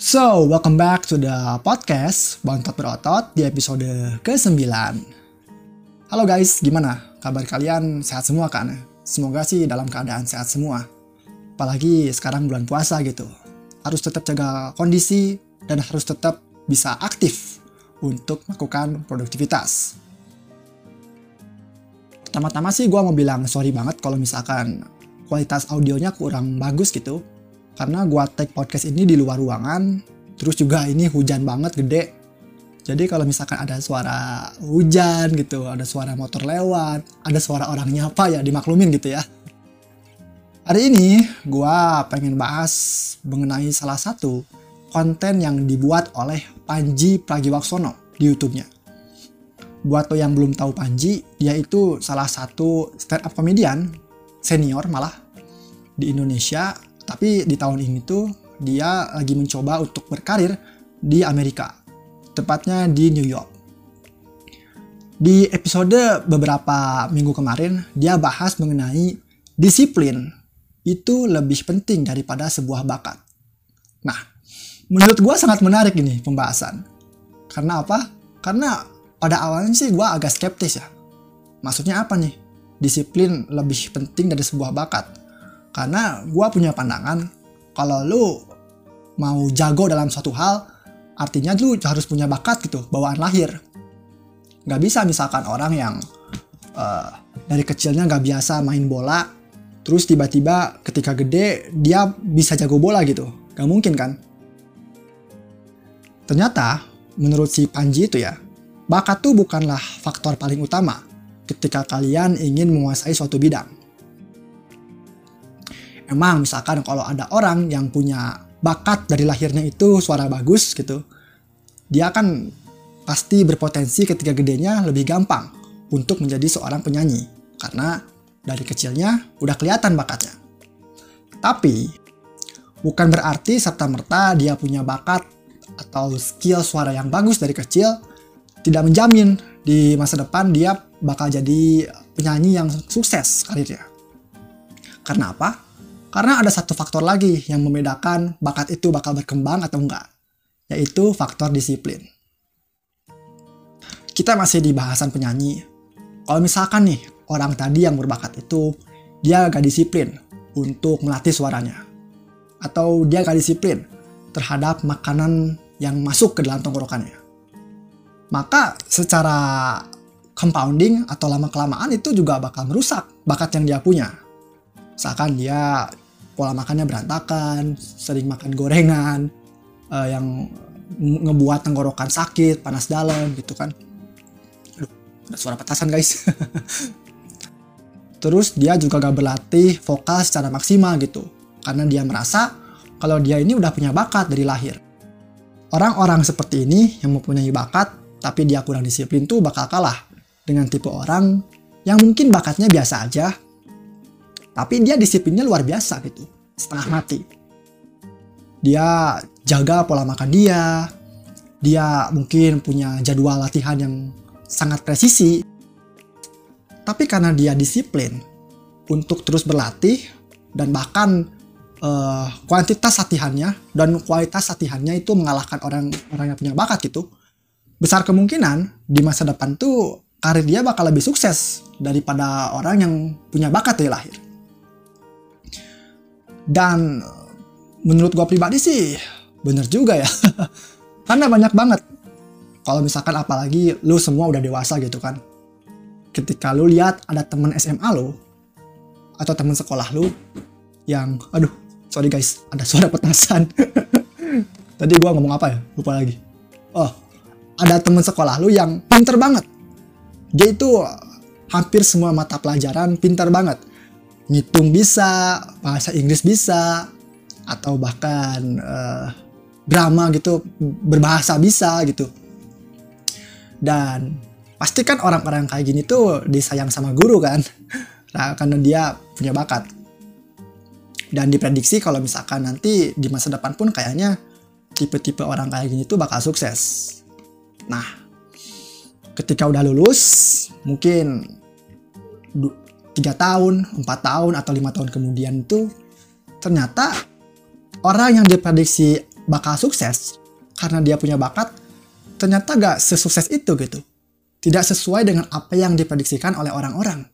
So, welcome back to the podcast Bontot Berotot di episode ke-9. Halo guys, gimana? Kabar kalian sehat semua kan? Semoga sih dalam keadaan sehat semua. Apalagi sekarang bulan puasa gitu. Harus tetap jaga kondisi dan harus tetap bisa aktif untuk melakukan produktivitas. Pertama-tama sih gue mau bilang sorry banget kalau misalkan kualitas audionya kurang bagus gitu karena gua take podcast ini di luar ruangan terus juga ini hujan banget gede. Jadi kalau misalkan ada suara hujan gitu ada suara motor lewat ada suara orang nyapa ya dimaklumin gitu ya. Hari ini gua pengen bahas mengenai salah satu konten yang dibuat oleh Panji Pragiwaksono di YouTube-nya. Buat lo yang belum tahu Panji dia itu salah satu stand up comedian senior malah di Indonesia tapi di tahun ini tuh dia lagi mencoba untuk berkarir di Amerika, tepatnya di New York. Di episode beberapa minggu kemarin, dia bahas mengenai disiplin itu lebih penting daripada sebuah bakat. Nah, menurut gue sangat menarik ini pembahasan. Karena apa? Karena pada awalnya sih gue agak skeptis ya. Maksudnya apa nih? Disiplin lebih penting dari sebuah bakat. Karena gue punya pandangan kalau lu mau jago dalam suatu hal, artinya lu harus punya bakat gitu, bawaan lahir. Gak bisa misalkan orang yang uh, dari kecilnya gak biasa main bola, terus tiba-tiba ketika gede dia bisa jago bola gitu. Gak mungkin kan? Ternyata menurut si Panji itu ya, bakat tuh bukanlah faktor paling utama ketika kalian ingin menguasai suatu bidang emang misalkan kalau ada orang yang punya bakat dari lahirnya itu suara bagus gitu, dia kan pasti berpotensi ketika gedenya lebih gampang untuk menjadi seorang penyanyi karena dari kecilnya udah kelihatan bakatnya. Tapi bukan berarti serta merta dia punya bakat atau skill suara yang bagus dari kecil tidak menjamin di masa depan dia bakal jadi penyanyi yang sukses karirnya. Karena apa? Karena ada satu faktor lagi yang membedakan bakat itu bakal berkembang atau enggak, yaitu faktor disiplin. Kita masih di bahasan penyanyi. Kalau misalkan nih, orang tadi yang berbakat itu, dia gak disiplin untuk melatih suaranya. Atau dia gak disiplin terhadap makanan yang masuk ke dalam tenggorokannya. Maka secara compounding atau lama-kelamaan itu juga bakal merusak bakat yang dia punya misalkan dia pola makannya berantakan, sering makan gorengan, uh, yang ngebuat tenggorokan sakit, panas dalam gitu kan. Aduh, ada suara petasan guys. Terus dia juga gak berlatih vokal secara maksimal gitu. Karena dia merasa kalau dia ini udah punya bakat dari lahir. Orang-orang seperti ini yang mempunyai bakat tapi dia kurang disiplin tuh bakal kalah dengan tipe orang yang mungkin bakatnya biasa aja tapi dia disiplinnya luar biasa gitu setengah mati. Dia jaga pola makan dia. Dia mungkin punya jadwal latihan yang sangat presisi. Tapi karena dia disiplin untuk terus berlatih dan bahkan uh, kuantitas latihannya dan kualitas latihannya itu mengalahkan orang orang yang punya bakat gitu besar kemungkinan di masa depan tuh karir dia bakal lebih sukses daripada orang yang punya bakat dari lahir. Dan menurut gue pribadi sih bener juga ya. Karena banyak banget. Kalau misalkan apalagi lu semua udah dewasa gitu kan. Ketika lu lihat ada temen SMA lu atau temen sekolah lu yang aduh sorry guys ada suara petasan. Tadi gue ngomong apa ya? Lupa lagi. Oh, ada temen sekolah lu yang pinter banget. Dia itu hampir semua mata pelajaran pinter banget ngitung bisa, bahasa Inggris bisa, atau bahkan uh, drama gitu berbahasa bisa gitu. Dan pasti kan orang-orang kayak gini tuh disayang sama guru kan, nah, karena dia punya bakat. Dan diprediksi kalau misalkan nanti di masa depan pun kayaknya tipe-tipe orang kayak gini tuh bakal sukses. Nah, ketika udah lulus, mungkin tiga tahun, empat tahun atau lima tahun kemudian itu ternyata orang yang diprediksi bakal sukses karena dia punya bakat, ternyata gak sesukses itu gitu. Tidak sesuai dengan apa yang diprediksikan oleh orang-orang.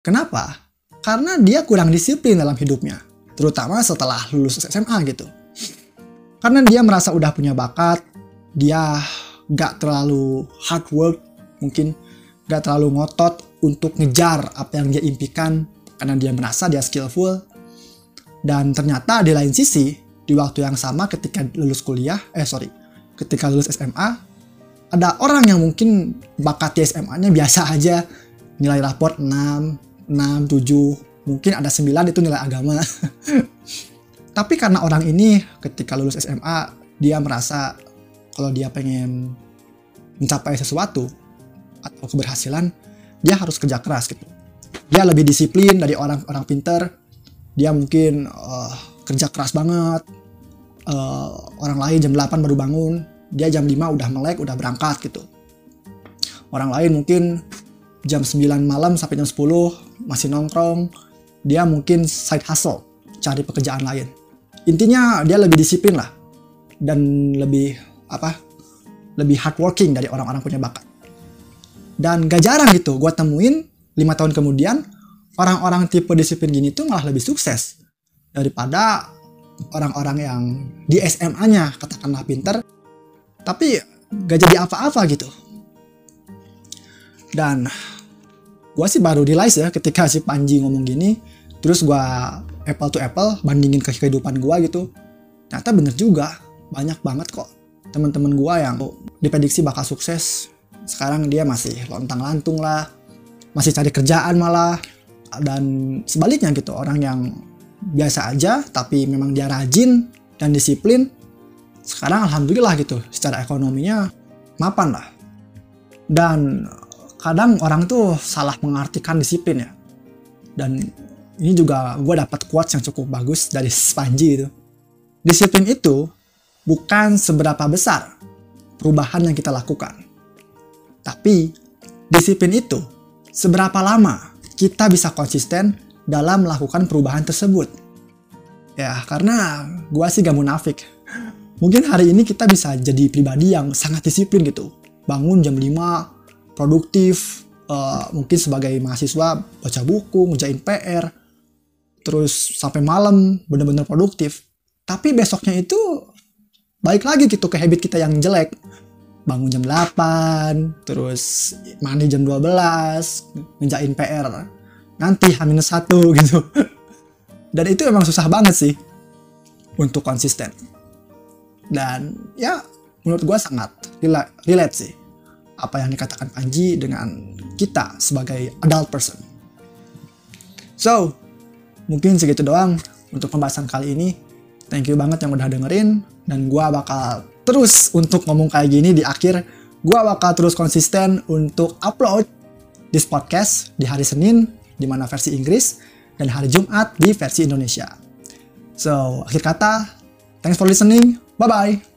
Kenapa? Karena dia kurang disiplin dalam hidupnya, terutama setelah lulus SMA gitu. Karena dia merasa udah punya bakat, dia gak terlalu hard work, mungkin gak terlalu ngotot untuk ngejar apa yang dia impikan, karena dia merasa dia skillful. Dan ternyata di lain sisi, di waktu yang sama ketika lulus kuliah, eh sorry, ketika lulus SMA, ada orang yang mungkin bakat di SMA-nya biasa aja, nilai raport 6, 6, 7, mungkin ada 9 itu nilai agama. Tapi karena orang ini ketika lulus SMA, dia merasa kalau dia pengen mencapai sesuatu atau keberhasilan, dia harus kerja keras gitu. Dia lebih disiplin dari orang-orang pinter dia mungkin uh, kerja keras banget. Uh, orang lain jam 8 baru bangun. Dia jam 5 udah melek udah berangkat gitu. Orang lain mungkin jam 9 malam sampai jam 10 masih nongkrong. Dia mungkin side hustle cari pekerjaan lain. Intinya dia lebih disiplin lah. Dan lebih apa lebih hardworking dari orang-orang punya bakat dan gak jarang gitu gue temuin lima tahun kemudian orang-orang tipe disiplin gini tuh malah lebih sukses daripada orang-orang yang di SMA-nya katakanlah pinter tapi gak jadi apa-apa gitu. Dan gue sih baru realize ya ketika si Panji ngomong gini terus gue apple to apple bandingin ke kehidupan gue gitu ternyata bener juga. Banyak banget kok teman-teman gue yang diprediksi bakal sukses sekarang dia masih lontang lantung lah masih cari kerjaan malah. Dan sebaliknya gitu orang yang biasa aja tapi memang dia rajin dan disiplin sekarang alhamdulillah gitu secara ekonominya mapan lah. Dan kadang orang tuh salah mengartikan disiplin ya. Dan ini juga gue dapat quotes yang cukup bagus dari Spanji itu. Disiplin itu bukan seberapa besar perubahan yang kita lakukan tapi disiplin itu seberapa lama kita bisa konsisten dalam melakukan perubahan tersebut. Ya, karena gue sih gak munafik. Mungkin hari ini kita bisa jadi pribadi yang sangat disiplin gitu. Bangun jam 5, produktif, uh, mungkin sebagai mahasiswa baca buku, ngerjain PR, terus sampai malam bener-bener produktif. Tapi besoknya itu balik lagi gitu ke habit kita yang jelek bangun jam 8, terus mandi jam 12, ngejain PR. Nanti H-1 gitu. Dan itu emang susah banget sih untuk konsisten. Dan ya menurut gue sangat relate sih apa yang dikatakan Panji dengan kita sebagai adult person. So, mungkin segitu doang untuk pembahasan kali ini. Thank you banget yang udah dengerin dan gue bakal terus untuk ngomong kayak gini di akhir gue bakal terus konsisten untuk upload di podcast di hari Senin di mana versi Inggris dan hari Jumat di versi Indonesia. So, akhir kata, thanks for listening. Bye-bye.